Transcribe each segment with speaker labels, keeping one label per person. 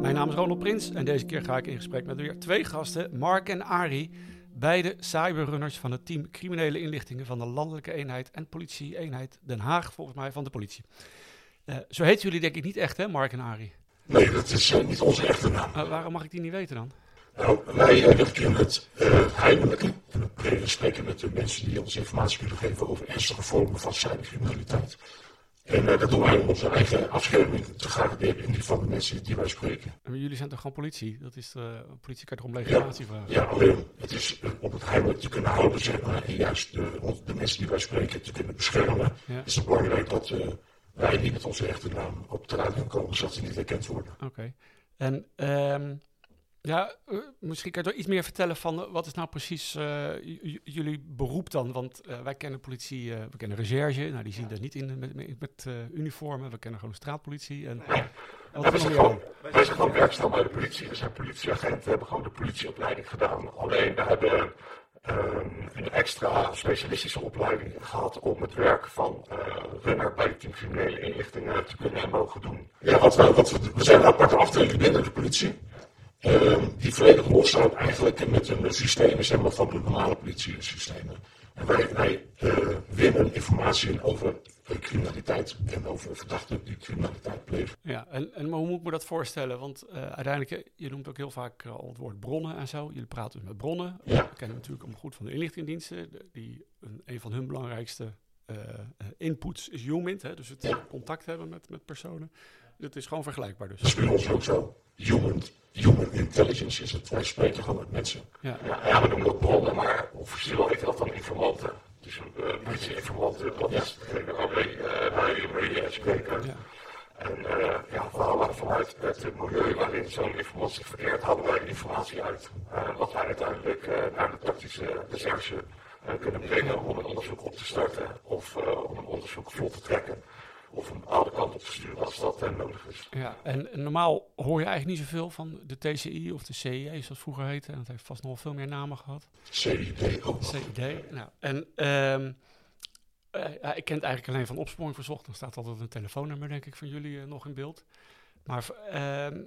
Speaker 1: Mijn naam is Ronald Prins en deze keer ga ik in gesprek met weer twee gasten, Mark en Ari, beide cyberrunners van het team Criminele Inlichtingen van de Landelijke Eenheid en Politie-eenheid Den Haag, volgens mij van de politie. Uh, zo heten jullie denk ik niet echt, hè, Mark en Ari?
Speaker 2: Nee, dat is uh, niet onze echte naam.
Speaker 1: Uh, waarom mag ik die niet weten dan?
Speaker 2: Nou, wij werken met uh, heimelijke. We spreken met de mensen die ons informatie kunnen geven over ernstige vormen van cybercriminaliteit. En uh, dat doen wij om onze eigen afscherming te garanderen in die van de mensen die wij spreken.
Speaker 1: Maar jullie zijn toch gewoon politie? Dat is de politie kan toch om legitimatie
Speaker 2: ja,
Speaker 1: vragen?
Speaker 2: Ja, alleen het is om het heimelijk te kunnen houden, zeg maar. En juist de, de mensen die wij spreken te kunnen beschermen.
Speaker 1: Ja.
Speaker 2: Is het belangrijk dat wij niet met onze echte naam op de radio komen, zodat ze niet herkend worden.
Speaker 1: Oké. Okay. En um, ja, uh, misschien kan je er iets meer vertellen van uh, wat is nou precies uh, jullie beroep dan? Want wij kennen politie, we kennen recherche, nou die zien dat niet in met, met, met uniformen, we kennen gewoon straatpolitie. En,
Speaker 2: ja. Wij zijn, gewoon, wij zijn gewoon werkzaam bij de politie, we zijn politieagenten, we hebben gewoon de politieopleiding gedaan. Alleen we hebben um, een extra specialistische opleiding gehad om het werk van uh, runner bij het team criminele inlichtingen te kunnen en mogen doen. Ja, wat we, we zijn een aparte afdeling binnen de politie. Uh, die volledig los staat eigenlijk met een systeem zeg maar, van de normale politiesystemen. En wij, wij uh, winnen informatie in over criminaliteit en over verdachten die criminaliteit plegen.
Speaker 1: Ja, en, en maar hoe moet ik me dat voorstellen? Want uh, uiteindelijk, je noemt ook heel vaak al het woord bronnen en zo. Jullie praten dus met bronnen.
Speaker 2: Ja.
Speaker 1: We kennen natuurlijk allemaal goed van de inlichtingendiensten. Die een, een van hun belangrijkste uh, inputs is HUMINT, hè? dus het ja. contact hebben met, met personen. Het is gewoon vergelijkbaar dus.
Speaker 2: Dat is bij ons ook zo. Human, human intelligence is het. Wij spreken gewoon met mensen.
Speaker 1: Ja,
Speaker 2: ja, ja we noemen dat bronnen, maar officieel heet dat dan informanten. Dus uh, politieinformanten, dat is degene waarmee uh, wij mee spreken.
Speaker 1: Ja.
Speaker 2: En uh, ja, we halen vanuit het milieu waarin zo'n informatie verkeert, halen wij informatie uit. Uh, wat wij uiteindelijk uh, naar de tactische recherche kunnen brengen om een onderzoek op te starten of om een onderzoek vlot te trekken of een bepaalde kant op te sturen als dat uh, nodig is.
Speaker 1: Ja, en, normaal hoor je eigenlijk niet zoveel van de TCI of de CIE, zoals het vroeger heette. En dat heeft vast nog veel meer namen gehad.
Speaker 2: CID ook nog.
Speaker 1: CID, nou. En um, uh, ik ken het eigenlijk alleen van opsporing verzocht. Dan staat altijd een telefoonnummer, denk ik, van jullie uh, nog in beeld. Maar uh,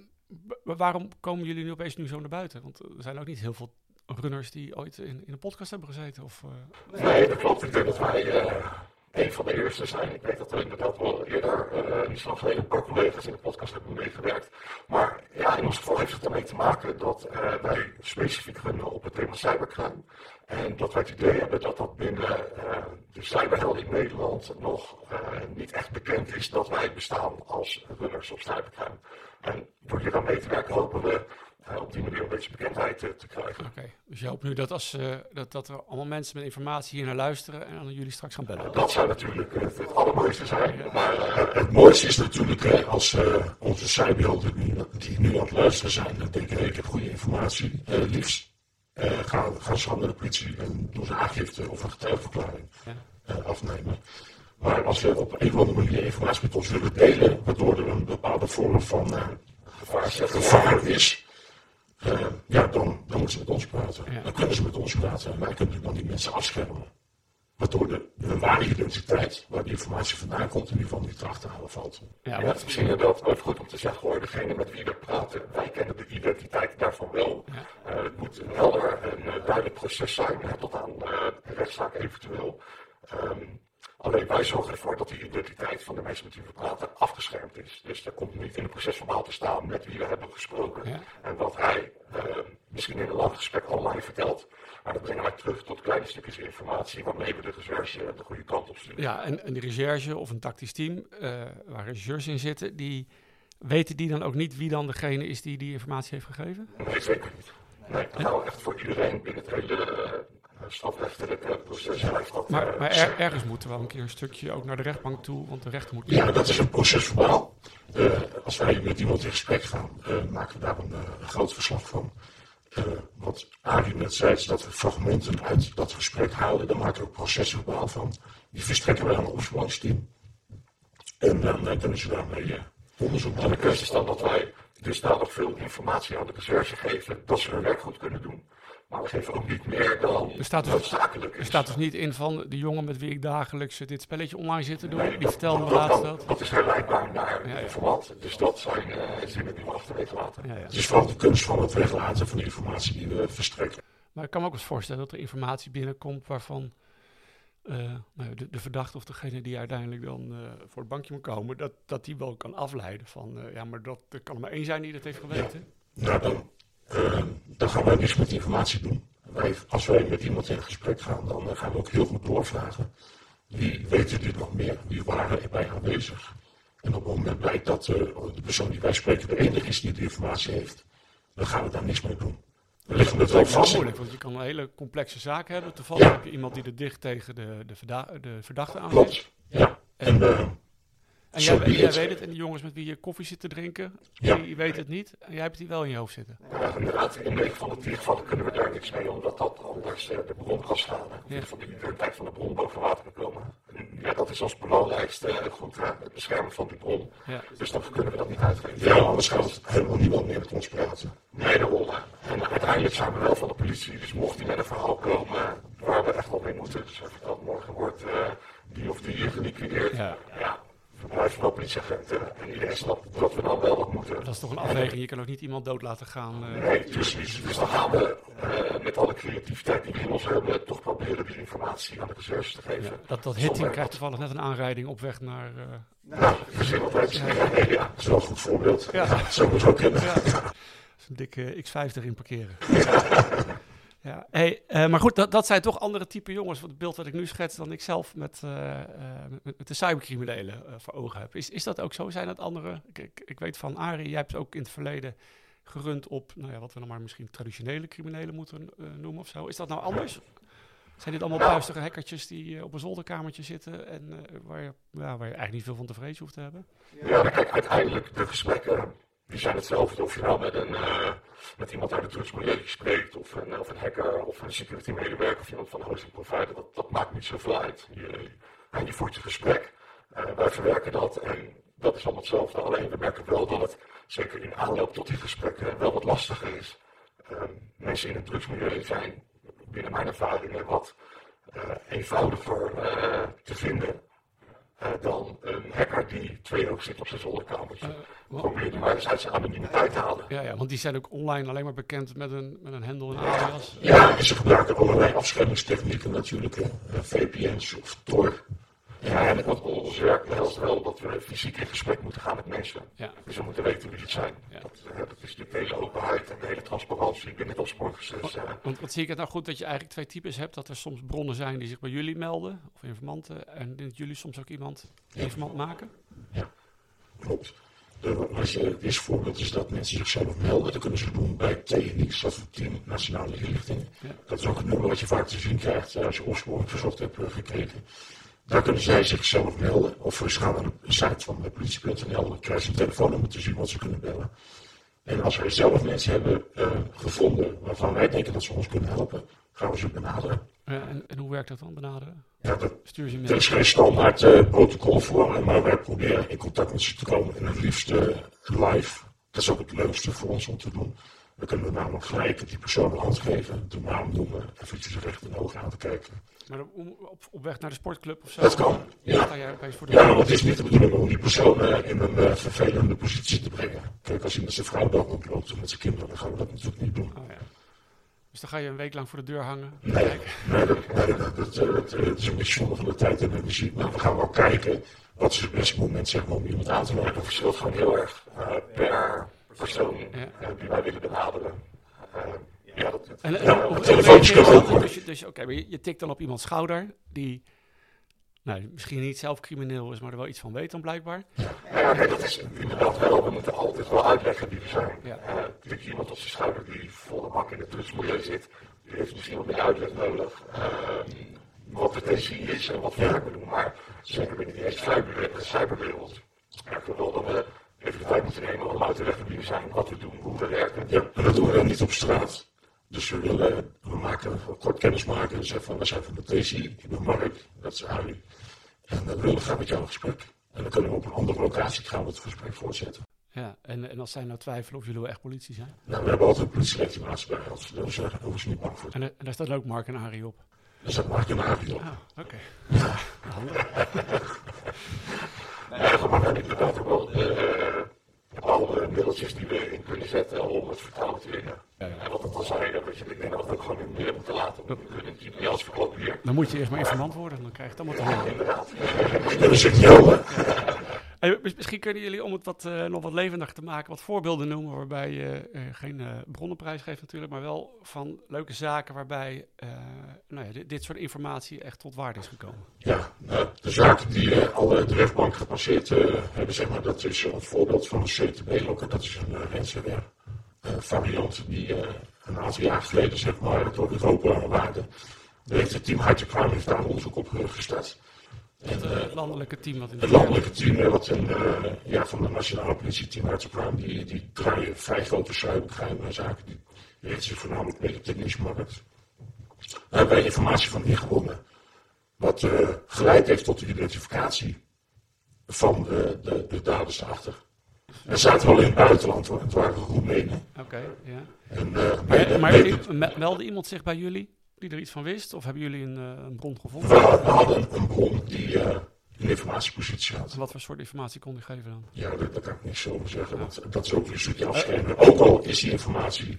Speaker 1: waarom komen jullie nu opeens nu zo naar buiten? Want er zijn ook niet heel veel runners die ooit in, in een podcast hebben gezeten. Of,
Speaker 2: uh... Nee, dat klopt. Ik denk dat wij uh, een van de eerste zijn. Ik weet dat er inderdaad wel eerder uh, iets van geleden een paar collega's in de podcast hebben meegewerkt. Maar ja, in ons geval heeft het ermee te maken dat uh, wij specifiek runnen op het thema cybercrime. En dat wij het idee hebben dat dat binnen uh, de cyberhelden in Nederland nog niet echt bekend is dat wij bestaan als runners op cybercrime. En door hier aan mee te werken hopen we op die manier een beetje bekendheid te, te krijgen.
Speaker 1: Oké, okay. dus je hoopt nu dat, als, uh, dat, dat er allemaal mensen met informatie hier naar luisteren en dan jullie straks gaan bellen?
Speaker 2: Uh, dat zou natuurlijk het, het allermooiste zijn. Ja. Maar het mooiste is natuurlijk als onze cyberhelden die, die nu aan het luisteren zijn en denken, ik heb goede informatie, liefst gaan, gaan ze naar de politie en doen ze aangifte of een getuigenverklaring ja. afnemen. Maar als we op een of andere manier informatie met ons willen delen, waardoor er een bepaalde vorm van gevaar, gevaar is, uh, ja, dan, dan moeten ze met ons praten.
Speaker 1: Ja.
Speaker 2: Dan kunnen ze met ons praten. En wij kunnen dan die mensen afschermen. Waardoor de, de ware identiteit, waar die informatie vandaan komt, in ieder geval niet te achterhalen valt.
Speaker 1: Ja,
Speaker 2: en dat is misschien inderdaad ook goed om te zeggen hoor, degene met wie we praten, wij kennen de identiteit daarvan wel.
Speaker 1: Ja.
Speaker 2: Uh, het moet een helder en uh, duidelijk proces zijn, tot aan uh, rechtszaak eventueel. Um, Alleen wij zorgen ervoor dat die identiteit van de mensen met wie we praten afgeschermd is. Dus daar komt niet in het proces verbaal te staan met wie we hebben gesproken.
Speaker 1: Ja.
Speaker 2: En wat hij uh, misschien in een lang gesprek online vertelt. Maar dat brengen wij terug tot kleine stukjes informatie waarmee we de recherche de goede kant op sturen.
Speaker 1: Ja, en, en die recherche of een tactisch team uh, waar recherches in zitten, die weten die dan ook niet wie dan degene is die die informatie heeft gegeven?
Speaker 2: Nee, zeker niet. Nee, dat echt voor iedereen binnen het hele uh, strafrechtelijke proces heeft dat.
Speaker 1: Maar, maar er, ergens moeten we wel een keer een stukje ook naar de rechtbank toe, want de rechter moet...
Speaker 2: Ja, dat is een procesverbaal. Uh, als wij met iemand in gesprek gaan, uh, maken we daar een, een groot verslag van. Uh, wat Arie net zei, is dat we fragmenten uit dat gesprek halen. Daar maken we procesverbaal van. Die verstrekken we aan het opsporingsteam. En dan uh, kunnen ze daarmee uh, onderzoek doen. En de kwestie is dan dat wij dus nog veel informatie aan de recherche geven. Dat ze hun werk goed kunnen doen. Maar we geven ook niet meer dan er staat dus, noodzakelijk
Speaker 1: Er staat dus niet in van de jongen met wie ik dagelijks dit spelletje online zit te doen. die vertelde me laatst dat.
Speaker 2: Dat is herleidbaar naar ja, ja. Dus dat zijn uh, zinnen die we achterwege laten. Ja, ja. Het is vooral de kunst van het weglaten van de informatie die we verstrekken.
Speaker 1: Maar ik kan me ook eens voorstellen dat er informatie binnenkomt waarvan uh, nou, de, de, verdachte of degene die uiteindelijk dan uh, voor het bankje moet komen, dat, dat die wel kan afleiden van, uh, ja, maar dat, er kan er maar één zijn die dat heeft geweten.
Speaker 2: Ja. Nou, dan uh, dan gaan wij niks met informatie doen. Wij, als wij met iemand in gesprek gaan, dan uh, gaan we ook heel goed doorvragen. Wie weten dit nog meer? Wie waren erbij aanwezig? En op het moment blijkt dat uh, de persoon die wij spreken de enige is die de informatie heeft, dan gaan we daar niks mee doen. We leggen het wel vast.
Speaker 1: moeilijk, want je kan een hele complexe zaak hebben. Toevallig ja. heb je iemand die er dicht tegen de, de, verda de verdachte aan
Speaker 2: Klopt, ja. En, en
Speaker 1: en jij, jij weet het, en die jongens met wie je koffie zit te drinken, ja. die weet het niet. En jij hebt die wel in je hoofd zitten.
Speaker 2: Ja, inderdaad. In een van de gevallen kunnen we daar niks mee, omdat dat anders uh, de bron kan slaan. Ja. Van de identiteit van de bron boven water kan komen. En, ja, dat is ons belangrijkste uh, goed, uh, het beschermen van die bron. Ja. Dus dan kunnen we dat niet uitgeven. Ja, anders gaat helemaal niemand meer met ons praten. Nee, de rollen. En uiteindelijk zijn we wel van de politie, dus mocht die met een verhaal komen waar we echt wel mee moeten. Dus dat morgen wordt die of die geliquideerd. Ja. ja politieagenten. En iedereen snapt dat we dan wel wat moeten.
Speaker 1: Dat is toch een afweging, je kan ook niet iemand dood laten gaan.
Speaker 2: Uh... Nee, precies. Dus dan gaan we uh, met alle creativiteit die we in ons hebben, toch proberen die informatie aan de recherche te geven. Ja,
Speaker 1: dat dat hitting krijgt toevallig net een aanrijding op weg naar...
Speaker 2: Uh... Nou, verzin altijd. Ja, ja, ja, dat is wel een goed voorbeeld. Ja. Zo moet het ook kunnen. Ja.
Speaker 1: Dat is een dikke X50 in parkeren. Ja, uh, maar goed, dat, dat zijn toch andere type jongens. Het beeld wat ik nu schets dan ik zelf met, met, met, de cybercriminelen voor ogen heb. Is, is dat ook zo? Zijn dat andere? Ik, ik, weet van Arie, jij hebt ook in het verleden gerund op, nou ja, wat we dan maar misschien traditionele criminelen moeten noemen of zo. Is dat nou anders? Zijn dit allemaal puistige hackertjes die op een zolderkamertje zitten en waar, je, waar je eigenlijk niet veel van te vrezen hoeft te hebben?
Speaker 2: Ja, kijk, uiteindelijk de gesprekken die zijn hetzelfde of je nou met, een, uh, met iemand uit de drugsmilieu spreekt, of een, of een hacker, of een security medewerker, of iemand van de hosting provider. Dat, dat maakt niet zoveel uit. Je, en je voert je gesprek. Uh, wij verwerken dat en dat is allemaal hetzelfde. Alleen we merken wel dat het, zeker in aanloop tot die gesprekken, wel wat lastiger is. Uh, mensen in het drugsmilieu zijn, binnen mijn ervaringen, wat eenvoudiger te vinden. Dan een hacker die twee ook zit op zijn zolderkamertje. Uh, Probeer die maar eens uit zijn anonimiteit te halen.
Speaker 1: Ja, ja, want die zijn ook online alleen maar bekend met een, met een hendel en alias.
Speaker 2: Ja, en ze gebruiken allerlei afschermingstechnieken natuurlijk. Uh, VPN's of Tor. Ja, en wat ons werk behelst wel dat we fysiek in gesprek moeten gaan met mensen. Ja. Dus we moeten weten wie het zijn. Ja. Dat, dat, is natuurlijk de hele openheid en de hele transparantie binnen het opsporingproces. Uh.
Speaker 1: Want wat zie ik het nou goed dat je eigenlijk twee types hebt? Dat er soms bronnen zijn die zich bij jullie melden, of informanten, en dat jullie soms ook iemand informant maken?
Speaker 2: Ja, klopt. Als je het eerste voorbeeld is dat mensen zichzelf melden, dan kunnen ze doen bij TNX, dat is Team Nationale Inlichting. Ja. Dat is ook een nummer wat je vaak te zien krijgt als je opsporing verzocht hebt gekregen. Daar kunnen zij zichzelf melden. Of ze gaan naar de site van politie.nl. Dan krijgen ze een telefoonnummer te zien wat ze kunnen bellen. En als wij zelf mensen hebben uh, gevonden waarvan wij denken dat ze ons kunnen helpen, gaan we ze benaderen.
Speaker 1: En, en, hoe werkt dat dan, benaderen?
Speaker 2: Ja, dat, Stuur ze er is geen standaard uh, protocol voor, maar wij proberen in contact met ze te komen en het liefst live. Dat is ook het leukste voor ons om te doen. Dan kunnen we namelijk gelijk die persoon een hand geven, de naam noemen, eventjes recht in de ogen aan te kijken.
Speaker 1: Maar op, op, weg naar de sportclub of zo?
Speaker 2: Dat kan, ja. Voor de ja, maar het is niet de bedoeling om die persoon uh, in een uh, vervelende positie te brengen. Kijk, als hij met zijn vrouw dan oploopt of met zijn kinderen, dan gaan we dat natuurlijk niet doen. Oh, ja.
Speaker 1: Dus dan ga je een week lang voor de deur hangen?
Speaker 2: Nee, nee, dat, nee dat, dat, dat, dat, is een beetje van de tijd en energie. Maar we gaan wel kijken wat is het beste moment zeg maar, om iemand aan te werken. Dat verschilt gewoon heel erg uh, per persoon ja. die wij willen benaderen. Ja, en, ja,
Speaker 1: ook. Dus, dus oké, okay, je, je tikt dan op iemands schouder die nou, misschien niet zelf crimineel is, maar er wel iets van weet dan blijkbaar.
Speaker 2: Ja, nee, dat is inderdaad wel. We moeten altijd wel uitleggen wie we zijn. Ja. Uh, iemand op zijn schouder die volle bak in het drugsmilieu zit, die heeft misschien wat meer uitleg nodig. Uh, wat de TCI is en wat we ja. doen. Maar zeker binnen die cyberwereld we wel dat we even de tijd moeten nemen om uit te leggen wie we zijn, wat we doen, hoe we werken. Ja, maar dat doen we dan niet op straat.
Speaker 3: Dus we willen, we maken kort kennis maken en zeggen van, we zijn van de TCI, ik ben Mark, dat is Ali. En we willen graag met jou in gesprek. En dan kunnen we op een andere locatie gaan we het gesprek voortzetten.
Speaker 1: Ja, en, en als zij nou twijfelen of jullie wel echt politie zijn?
Speaker 3: Nou, we hebben altijd een politielegitimatie bij ons, dus daar hoeven ze niet bang voor.
Speaker 1: En, en daar staat ook Mark en Arie op.
Speaker 3: Daar staat Mark en Arie op.
Speaker 1: Ah, oké.
Speaker 3: Ja, maar we hebben inderdaad ook wel eh, alle middeltjes die we in kunnen zetten om het vertrouwen te winnen.
Speaker 1: Ja,
Speaker 3: dat je, ik denk dat we het gewoon in het midden moeten laten. We kunnen het niet alles verkloppen hier.
Speaker 1: Dan moet je eerst maar informant worden, dan krijg je het allemaal te horen.
Speaker 3: Inderdaad. Dat is het helder.
Speaker 1: Hey, mis- misschien kunnen jullie, om het wat, eh, nog wat levendiger te maken, wat voorbeelden noemen waarbij je eh, geen eh, bronnenprijs geeft natuurlijk, maar wel van leuke zaken waarbij nou ja, dit, dit soort informatie echt tot waarde is gekomen.
Speaker 3: Ja, nou, de zaken die alle de rechtbank gepasseerd hebben, zeg maar, dat is een voorbeeld van een CTB-lokker. Dat is een uh, variant die eh, een aantal jaar geleden, zeg maar, door Europa waarde. De heeft het team Hypercrime heeft daar een onderzoek op eh, gestart. En,
Speaker 1: Het,
Speaker 3: eh,
Speaker 1: eh, landelijke team wat in
Speaker 3: Het
Speaker 1: de
Speaker 3: landelijke team, eh, wat een, eh, ja, van de nationale politie, team Hypercrime, die, die draaien vrij grote cybercrime zaken. Die richten zich voornamelijk met de technische markt. Daar hebben wij informatie van ingewonnen. Wat eh, geleid heeft tot de identificatie van de, de, de daders daarachter. Er zaten wel in het buitenland hoor, het waren Roemenen.
Speaker 1: Oké, ja.
Speaker 3: En, eh,
Speaker 1: Maar, meldde iemand zich bij jullie die er iets van wist? Of hebben jullie een, eh, een bron gevonden?
Speaker 3: we hadden- we hadden een bron die eh, een informatiepositie had.
Speaker 1: En wat voor soort informatie kon die geven dan?
Speaker 3: Ja, dat, dat kan ik niet zo zeggen, want dat is ook weer een stukje afschermen. Ook al is die informatie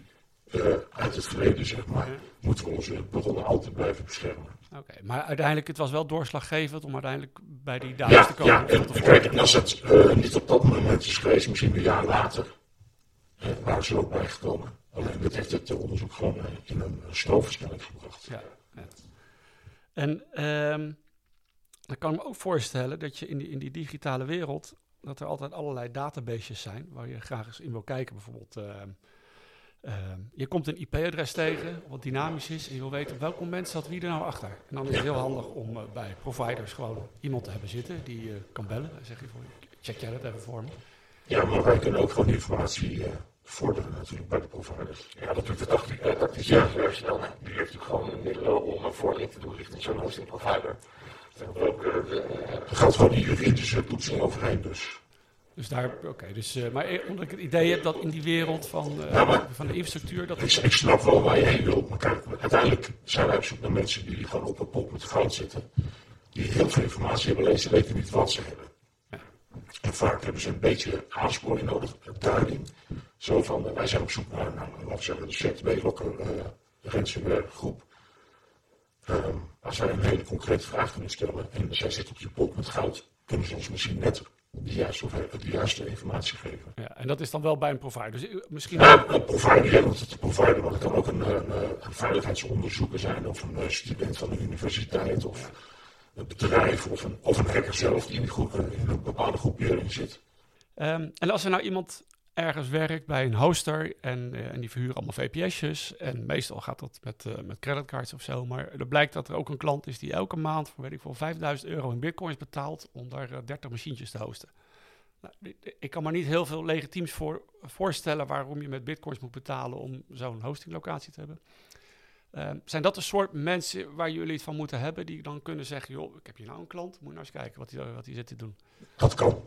Speaker 3: eh, uit het verleden, zeg maar, moeten we onze bronnen altijd blijven beschermen.
Speaker 1: Oké, maar uiteindelijk, het was wel doorslaggevend om uiteindelijk bij die daders
Speaker 3: Ja,
Speaker 1: te komen.
Speaker 3: ja, en kijk, en als het eh, niet op dat moment is geweest, misschien een jaar later, eh, waren ze er ook bijgekomen. Alleen dat heeft het onderzoek gewoon in een uh, stroomversnelling gebracht.
Speaker 1: Ja, ja. En ehm, dan kan ik me ook voorstellen dat je in die, in die digitale wereld, dat er altijd allerlei databases zijn waar je graag eens in wil kijken. Bijvoorbeeld, ehm, je komt een IP-adres tegen, wat dynamisch is, en je wil weten op welk moment zat wie er nou achter. En dan is het heel handig om eh, bij providers gewoon iemand te hebben zitten die eh, kan bellen. Dan zeg je voor, check jij dat even voor me.
Speaker 3: Ja, maar wij kunnen ook gewoon die informatie eh, vorderen natuurlijk bij de providers. Ja, dat doet de uh, tactische personeel. Die heeft natuurlijk gewoon middelen om een vordering te doen richting zo'n hosting provider. Uh, er gaat gewoon die juridische toetsing overheen dus.
Speaker 1: Dus daar, oké, dus, uh, maar eh, omdat ik het idee heb dat in die wereld van, uh,
Speaker 3: Ja, maar-
Speaker 1: van de infrastructuur, dat
Speaker 3: Ik, ik snap wel waar je heen wilt, maar kijk, uiteindelijk zijn wij op zoek naar mensen die gewoon op een pot met goud zitten. Die heel veel informatie hebben, alleen ze weten niet wat ze hebben. En vaak hebben ze een beetje aansporing nodig, duiding. Zo van, eh, wij zijn op zoek naar, naar laten we zeggen, de ZB-lokker ransomware groep. Um, als wij een hele concrete vraag kunnen stellen en zij zit op je pot met goud, kunnen ze ons misschien net de juiste, de juiste informatie geven.
Speaker 1: Ja, en dat is dan wel bij een provider. Dus uh, misschien.
Speaker 3: Ja, een provider, ja, want het provider, maar het kan ook een, een, een veiligheidsonderzoeker zijn, of een student van de universiteit, of een bedrijf, of een, of een hacker zelf die in, groep, in een bepaalde groepering zit.
Speaker 1: Um, en als er nou iemand ergens werkt bij een hoster en, uh, en die verhuren allemaal VPS'jes. En meestal gaat dat met, uh, met creditcards of zo. Maar er blijkt dat er ook een klant is die elke maand voor weet ik veel 5000 euro in bitcoins betaalt om daar uh, 30 machientjes te hosten. Nou, ik kan me niet heel veel legitiems voor, voorstellen waarom je met bitcoins moet betalen om zo'n hostinglocatie te hebben. Uh, zijn dat de soort mensen waar jullie het van moeten hebben, die dan kunnen zeggen, joh, ik heb hier nou een klant, moet nou eens kijken wat hij wat zit te doen.
Speaker 3: Dat kan.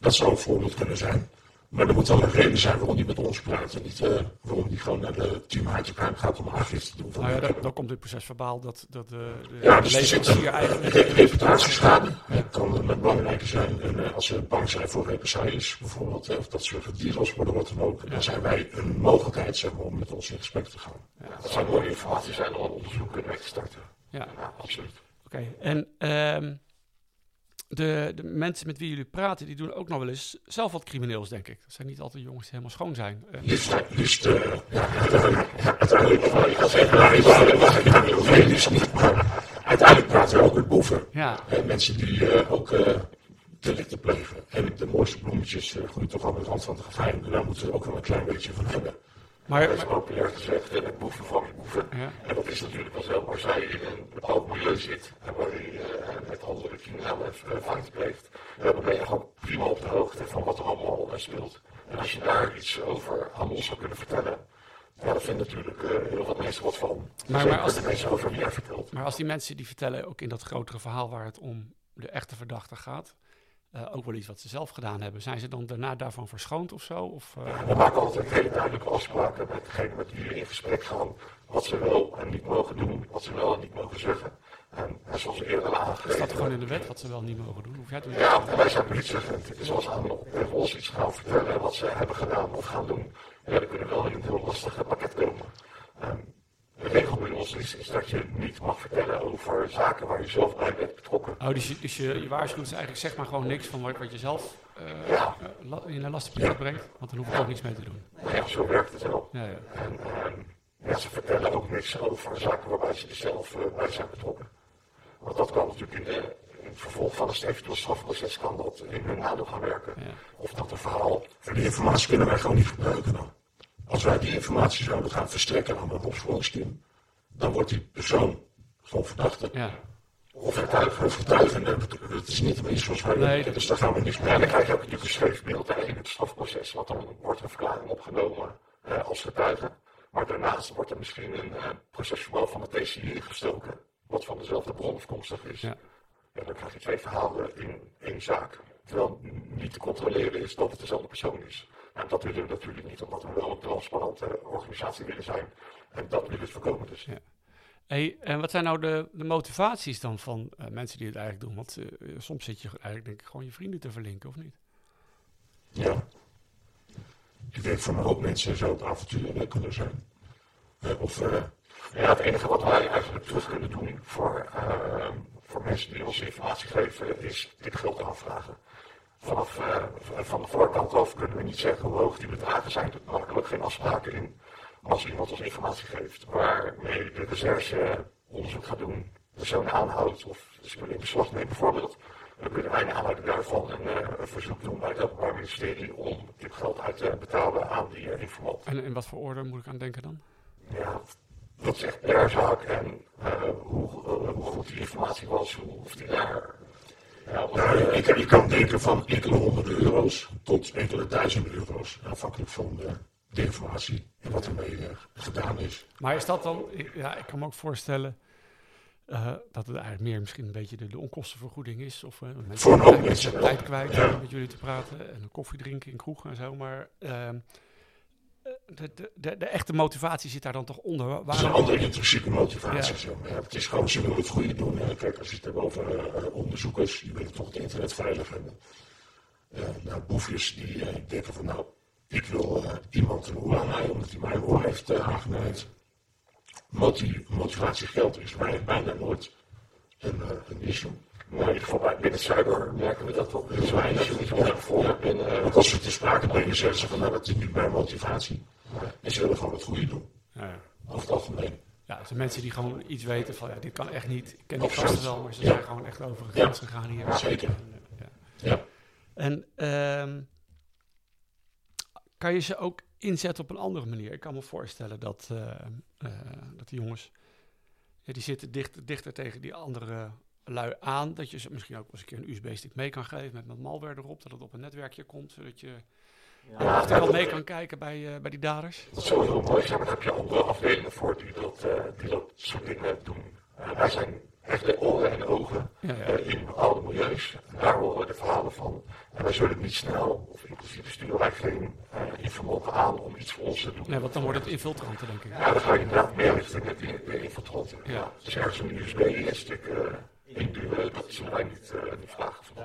Speaker 3: Dat zou een voorbeeld kunnen zijn. Maar er moet wel een reden zijn waarom die met ons praat. En niet uh, waarom die gewoon naar de team Hypercrime gaat om aangifte te doen.
Speaker 1: Nou ja, dan, dan komt dit proces verbaal dat, dat de, de
Speaker 3: ja, dus een
Speaker 1: hier eigenlijk...
Speaker 3: re reputatieschade. Dat kan een belangrijke zijn. En uh, als ze bang zijn voor represailles bijvoorbeeld, of dat ze gedeeld worden, wat dan ook. Ja. Dan zijn wij een mogelijkheid zeg maar, om met ons in gesprek te gaan. Ja. Dat zou mooie informatie zijn om onderzoek weg te starten.
Speaker 1: Ja,
Speaker 3: ja absoluut.
Speaker 1: Oké, okay. en... Um, de, de, mensen met wie jullie praten, die doen ook nog wel eens zelf wat crimineels, denk ik. Dat zijn niet altijd jongens die helemaal schoon zijn.
Speaker 3: Liefst, liefst ja, uiteindelijk, nou, praten we ook met boeven.
Speaker 1: Ja.
Speaker 3: En mensen die uh, ook uh, delicten plegen. En de mooiste bloemetjes uh, groeien toch met de rand van de gevaar. En daar moeten we ook wel een klein beetje van hebben.
Speaker 1: Maar,
Speaker 3: dat is populair gezegd, met boeven van boeven.
Speaker 1: Ja.
Speaker 3: En dat is natuurlijk wel zo, als zij in een bepaald milieu zit, en waar je uh, met andere criminelen fouten pleegt, dan ben je gewoon prima op de hoogte van wat er allemaal speelt. En als je daar iets over aan ons zou kunnen vertellen,
Speaker 2: Ja, daar vinden natuurlijk uh, heel wat mensen wat van.
Speaker 1: Maar, maar als
Speaker 2: de mensen over wie hij vertelt.
Speaker 1: Maar als die mensen die vertellen, ook in dat grotere verhaal waar het om de echte verdachte gaat, uh, ook wel iets wat ze zelf gedaan hebben. Zijn ze dan daarna daarvan verschoond of zo? Of,
Speaker 2: uh... We maken altijd hele duidelijke afspraken met degene met wie we in gesprek gaan. Wat ze wel en niet mogen doen, wat ze wel en niet mogen zeggen. En, en zoals eerder aangegeven...
Speaker 1: Staat gewoon in de wet wat ze wel niet mogen doen? Hoef jij
Speaker 2: ja, wij zijn politieagenten. Dus als ze aan ons iets gaan vertellen wat ze hebben gedaan of gaan doen, ja, dan kunnen we wel in een heel lastig pakket komen. Um, de regel bij ons is, is, dat je niet mag vertellen over zaken waar je zelf bij bent betrokken.
Speaker 1: Oh, dus je, dus je, je waarschuwt dus eigenlijk zeg maar gewoon niks van wat, wat je zelf uh, ja. uh, in een lastig ja. brengt, want dan hoef ik ook niks mee te doen.
Speaker 2: Ja, zo werkt het wel. Ja, ja. En, um, ja, ze vertellen ook niks over zaken waarbij ze er zelf uh, bij zijn betrokken. Want dat kan natuurlijk in, de, in het vervolg van een eventueel strafproces kan dat in hun nadeel gaan werken. Of dat een verhaal.
Speaker 3: En die informatie kunnen wij gewoon niet gebruiken dan. Als wij die informatie zouden gaan verstrekken aan een opsporingsteam, dan wordt die persoon gewoon verdachte. Ja. Of getuige. Of getuige. Het is niet iets zoals wij nee, dus daar gaan we niks mee.
Speaker 2: En dan krijg je ook een geschreven beeld in het strafproces, want dan wordt een verklaring opgenomen eh, als getuige. Maar daarnaast wordt er misschien een procesverbaal van de TCI ingestoken, wat van dezelfde bron afkomstig is. Ja. ja. dan krijg je twee verhalen in één zaak. Terwijl niet te controleren is dat het dezelfde persoon is. En dat willen we natuurlijk niet, omdat we wel een transparante organisatie willen zijn. En dat willen we voorkomen dus. Ja.
Speaker 1: Hey, en wat zijn nou de, de motivaties dan van uh, mensen die het eigenlijk doen? Want uh, soms zit je eigenlijk denk ik gewoon je vrienden te verlinken, of niet?
Speaker 3: Ja. Ik denk voor een hoop mensen zou het avontuur kunnen zijn. Uh, of,
Speaker 2: ja, het enige wat wij eigenlijk terug kunnen doen voor, voor mensen die ons informatie geven, is dit geld aanvragen vanaf uh, van de voorkant af kunnen we niet zeggen hoe hoog die bedragen zijn. We ook geen afspraken in. Als iemand ons informatie geeft waarmee de recherche onderzoek gaat doen, personen aanhoudt of spullen in beslag neemt bijvoorbeeld, dan kunnen wij naar aanleiding daarvan een, uh, een, verzoek doen bij het Openbaar Ministerie om dit geld uit te betalen aan die uh, informant.
Speaker 1: En in wat voor orde moet ik aan denken dan?
Speaker 2: Ja, dat is echt per zaak en hoe, hoe, goed die informatie was, hoe, of die daar
Speaker 3: nou, ik, je kan denken van enkele honderden euro's tot enkele duizenden euro's, afhankelijk van de, de informatie en wat ermee uh, gedaan is.
Speaker 1: Maar is dat dan, ja, ik kan me ook voorstellen uh, dat het eigenlijk meer misschien een beetje de, de onkostenvergoeding is. Of uh, mensen
Speaker 3: Voor een hoop mensen
Speaker 1: tijd kwijt ja. met jullie te praten en koffie drinken in kroegen en zo. Maar ehm, de, de, de, de, echte motivatie zit daar dan toch onder.
Speaker 3: Waarom... Dat is een andere intrinsieke motivatie. Ja. Ja, het is gewoon, ze willen het goede doen. Hè. Kijk, als je het hebt over uh, onderzoekers, die willen toch het internet veilig hebben. Uh, nou, boefjes die uh, denken van, nou, ik wil iemand een aan mij, omdat hij mijn hoe heeft aangenaaid. Motiv motivatie geld is bijna nooit een, een issue.
Speaker 2: Maar in ieder geval bij binnen cyber merken we dat ook heel weinig. Je moet je wel voor binnen.
Speaker 3: Want als we het in sprake brengen, zeggen ze van nou dat is niet mijn motivatie. En ze willen gewoon het goede doen. Ja. Over het algemeen.
Speaker 1: Ja, het zijn mensen die gewoon iets weten van ja, dit kan echt niet. Ik ken die gasten wel, maar ze zijn gewoon echt over de grens gegaan hier.
Speaker 3: Zeker. En, ja. ja.
Speaker 1: En um, kan je ze ook inzetten op een andere manier? Ik kan me voorstellen dat, uh, uh, dat die jongens, ja, die zitten dichter, dichter tegen die andere lui aan dat je ze misschien ook eens een keer een USB-stick mee kan geven met, met malware erop, dat het op een netwerkje komt, zodat je ja, wel mee kan kijken bij, uh, bij die daders.
Speaker 2: Dat zou heel mooi zijn, maar daar heb je andere afdelingen voor die dat, uh, die dat soort dingen doen. Uh, wij zijn echt de oren en ogen ja, ja. in bepaalde milieus. En daar horen we de verhalen van. En wij zullen niet snel, of inclusief sturen wij geen informanten aan om iets voor ons te doen.
Speaker 1: Nee, want dan wordt het infiltranten, denk ik.
Speaker 2: Ja, dan ga je inderdaad meer richting de infiltranten. Ja. Dus ergens een USB-stick dat wij niet, vragen van.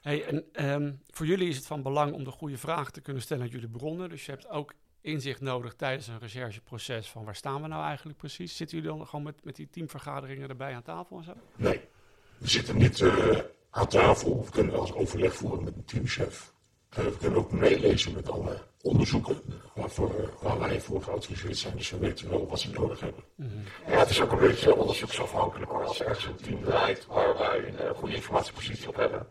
Speaker 1: Hey, en um, voor jullie is het van belang om de goede vragen te kunnen stellen aan jullie bronnen. Dus je hebt ook inzicht nodig tijdens een rechercheproces van waar staan we nou eigenlijk precies? Zitten jullie dan gewoon met, met die teamvergaderingen erbij aan tafel en zo?
Speaker 3: Nee, we zitten niet uh, aan tafel. We kunnen wel eens overleg voeren met een teamchef. Uh, we kunnen ook meelezen met alle onderzoeken waarvoor, waar wij voor geautoriseerd zijn. Dus we weten wel wat ze nodig hebben.
Speaker 2: Mm -hmm. Ja, het is ook een beetje onderzoeksafhankelijk hoor. Als er ergens een team draait waar wij een uh, goede informatiepositie op hebben,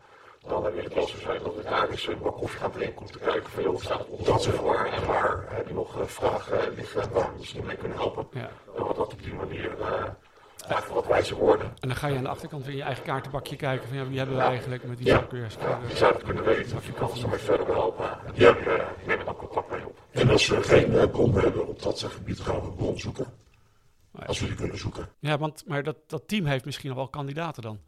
Speaker 2: dan wil het wel zo zijn dat we daar eens een bak koffie gaan drinken om te kijken van joh, staat het onderzoek voor en waar heb je nog vragen liggen waar we niet mee kunnen helpen. Ja. En wat dat op die manier eigenlijk wat wijze worden.
Speaker 1: En dan ga je aan de achterkant in je eigen kaartenbakje kijken van ja, wie hebben we eigenlijk met die ja.
Speaker 2: Ja, die zou het kunnen weten of je kan ze mee verder helpen. En die nemen dan contact mee op.
Speaker 3: En als we geen bron hebben op dat gebied, gaan we een bron zoeken. Als we die kunnen zoeken.
Speaker 1: Ja, want, maar dat, dat team heeft misschien nog wel kandidaten dan.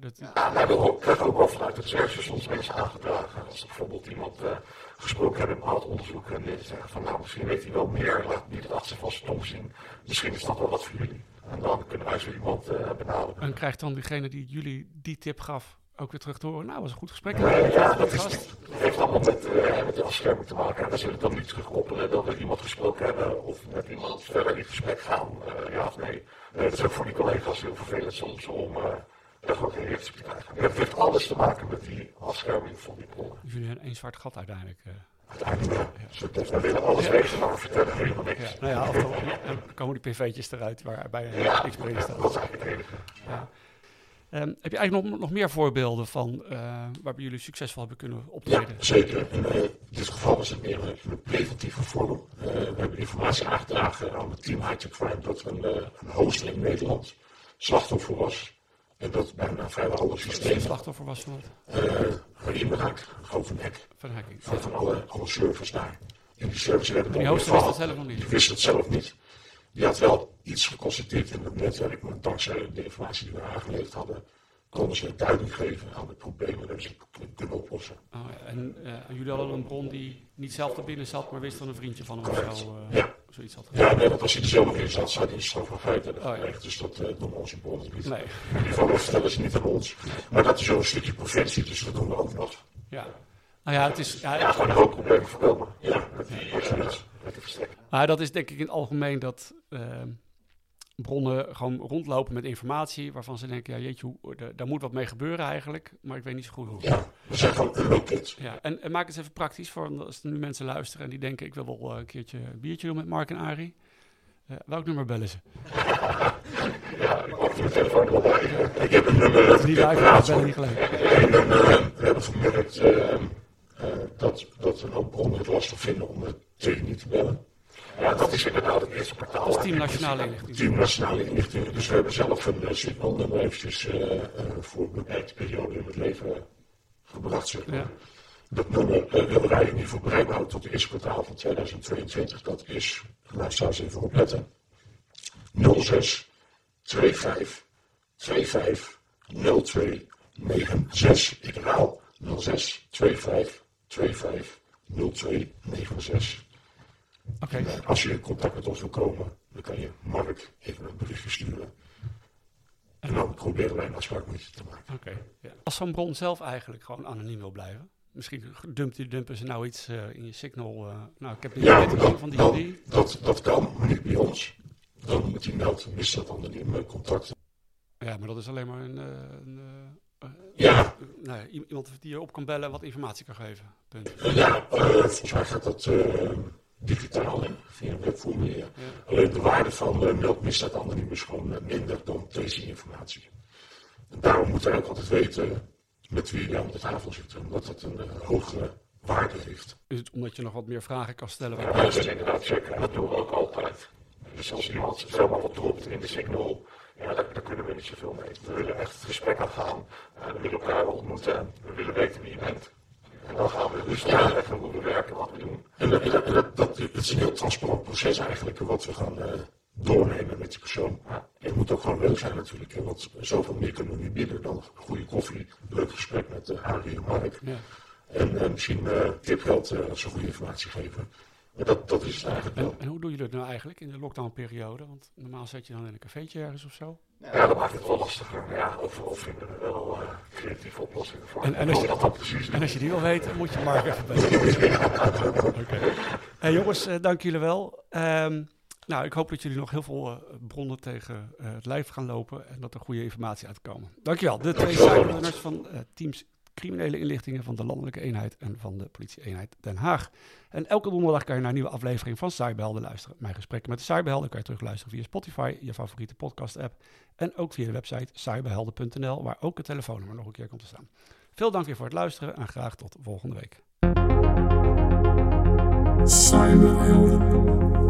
Speaker 3: dat... Ja, we hebben ook, krijgen ook wel vanuit het recherche soms mensen aangedragen. Als bijvoorbeeld iemand uh, gesproken hebben in een bepaald onderzoek en die zeggen van nou misschien weet hij wel meer, laat niet het achter van zijn tong zien. Misschien is dat wel wat voor jullie. En dan kunnen wij zo iemand uh, benaderen.
Speaker 1: En krijgt dan diegene die jullie die tip gaf ook weer terug te horen. Nou, was een goed gesprek.
Speaker 3: Uh, ja, dat, is, heeft allemaal met, uh, met de afscherming te maken. En we zullen dan niet terugkoppelen dat we iemand gesproken hebben of met iemand verder in gesprek gaan, uh, ja of nee. dat is ook voor die collega's heel vervelend soms om daar gewoon geen reactie te krijgen. En dat heeft alles te maken met die afscherming van die bronnen.
Speaker 1: Jullie hebben één zwart gat uiteindelijk.
Speaker 3: Uiteindelijk wel. Ja. Dus we willen alles ja. weten, maar we vertellen helemaal niks.
Speaker 1: Ja. Nou ja, dan komen die pv'tjes eruit waarbij niks meer staat.
Speaker 3: dat is eigenlijk het enige.
Speaker 1: Um, heb je eigenlijk nog, nog meer voorbeelden van uh, waarbij jullie succesvol hebben kunnen optreden?
Speaker 3: Ja, zeker. In, uh, in dit geval was het meer een preventieve vorm. Uh, we hebben informatie aangedragen aan het team Hightech Crime dat een, een hoster in Nederland slachtoffer was. En dat bijna vrijwel alle systemen.
Speaker 1: slachtoffer was van
Speaker 3: wat? Inbraak, gewoon van hek.
Speaker 1: Van hacking.
Speaker 3: Van, van alle, alle servers daar. En die servers werden
Speaker 1: nog niet?
Speaker 3: Die het zelf niet. Die had wel iets geconstateerd in het netwerk, maar dankzij de informatie die we aangeleverd hadden, konden ze duiding geven aan de problemen en ze kunnen oplossen.
Speaker 1: Oh, en uh, jullie hadden een bron die niet zelf er binnen zat, maar wist van een vriendje van hem of zo,
Speaker 3: uh, ja.
Speaker 1: zoiets had
Speaker 3: Ja, nee, want als hij er zelf in zat, zou hij een straf van feiten hebben oh, ja. Dus dat uh, doen onze bronnen niet.
Speaker 1: Nee.
Speaker 3: In ieder geval vertellen ze niet aan ons. Maar dat is wel een stukje preventie, dus dat doen we ook nog.
Speaker 1: Ja. Nou ja, het is...
Speaker 3: Ja, ja gewoon een hoop problemen voorkomen. Ja, zoiets.
Speaker 1: Maar dat is denk ik in het algemeen dat uh, bronnen gewoon rondlopen met informatie waarvan ze denken, ja jeetje, hoe, daar moet wat mee gebeuren eigenlijk, maar ik weet niet zo goed hoe.
Speaker 3: Ja, we zijn gewoon.
Speaker 1: Ja, en, en, maak het even praktisch voor als er nu mensen luisteren en die denken, ik wil wel uh, een keertje een biertje doen met Mark en Arie. Uh, welk nummer bellen ze?
Speaker 3: ja, telefoon bij. Ik heb een nummer. Dat
Speaker 1: is niet live, maar bellen niet gelijk.
Speaker 3: We hebben uh, dat, dat een hoop bronnen het lastig vinden om het tegen niet te bellen. Ja, dat is inderdaad het eerste kwartaal.
Speaker 1: Is Team Nationale Inlichting.
Speaker 3: Team Nationale Inlichting. Dus we hebben zelf een uh, signalnummer eventjes uh, uh, voor een beperkte periode in het leven gebracht, zeg maar. Ja. Dat nummer willen wij in ieder geval bereikbaar houden tot het eerste kwartaal van 2022. Dat is, eens even opletten, 06 25 25 02 96. Ik herhaal 06 25 25 02 96.
Speaker 1: Okay.
Speaker 3: Als je in contact met ons wil komen, dan kan je Mark even een berichtje sturen. En dan proberen wij een afspraak met je te maken.
Speaker 1: Okay. Ja. Als zo'n bron zelf eigenlijk gewoon anoniem wil blijven, misschien dumpt, dumpen ze nou iets uh, in je signal. Uh, nou, ik heb
Speaker 3: ja, dan, van die dan, die. Dat, dat kan, maar niet bij ons. Dan moet hij melden, mis dat anoniem contact.
Speaker 1: Ja, maar dat is alleen maar een. Uh, een
Speaker 3: ja.
Speaker 1: Iemand die je op kan bellen en wat informatie kan geven. Punt.
Speaker 3: ja, volgens mij gaat dat digitaal en via. Ja. Alleen de waarde van de meldmisdaad anoniem is gewoon minder dan deze informatie. En daarom moeten wij ook altijd weten met wie je aan de tafel zit, omdat dat een uh, hogere waarde heeft.
Speaker 1: Is het omdat je nog wat meer vragen kan stellen?
Speaker 3: Ja, dat is inderdaad zeker. Dat doen we ook altijd. Dus als iemand zomaar wat dropt in de signal, ja, daar, daar, kunnen we niet zoveel mee. We willen echt het gesprek aangaan, uh, we willen elkaar ontmoeten, we willen weten wie je bent. En dan gaan we dus hoe we werken, wat we doen. En dat, dat, dat, dat, is een heel transparant proces eigenlijk, wat we gaan uh, doornemen met die persoon. En het moet ook gewoon leuk zijn natuurlijk, want zoveel meer kunnen we niet bieden dan goede koffie, leuk gesprek met uh, Harry en Mark. Ja. En uh, misschien uh, tipgeld als ze goede informatie geven. Maar dat, dat is het eigenlijk wel.
Speaker 1: En, en, hoe doen jullie het nou eigenlijk in de lockdownperiode? Want normaal zet je dan in een cafeetje ergens of zo?
Speaker 3: Ja, dat maakt het wel lastiger. Maar ja, overal vinden we wel uh, creatieve oplossingen voor.
Speaker 1: En, en, als je, dat precies en als je die wil weten, moet je Mark even bellen. Oké. Hey, jongens, uh, dank jullie wel. Um, nou, ik hoop dat jullie nog heel veel uh, bronnen tegen het lijf gaan lopen en dat er goede informatie uitkomen. Dankjewel. De twee cyberrunners van Teams criminele inlichtingen van de Landelijke Eenheid en van de Politie-eenheid Den Haag. En elke donderdag kan je naar een nieuwe aflevering van Cyberhelden luisteren. Mijn gesprekken met de Cyberhelden kan je terugluisteren via Spotify, je favoriete podcast-app. En ook via de website cyberhelden.nl, waar ook het telefoonnummer nog een keer komt te staan. Veel dank weer voor het luisteren en graag tot volgende week. Cyberhelden.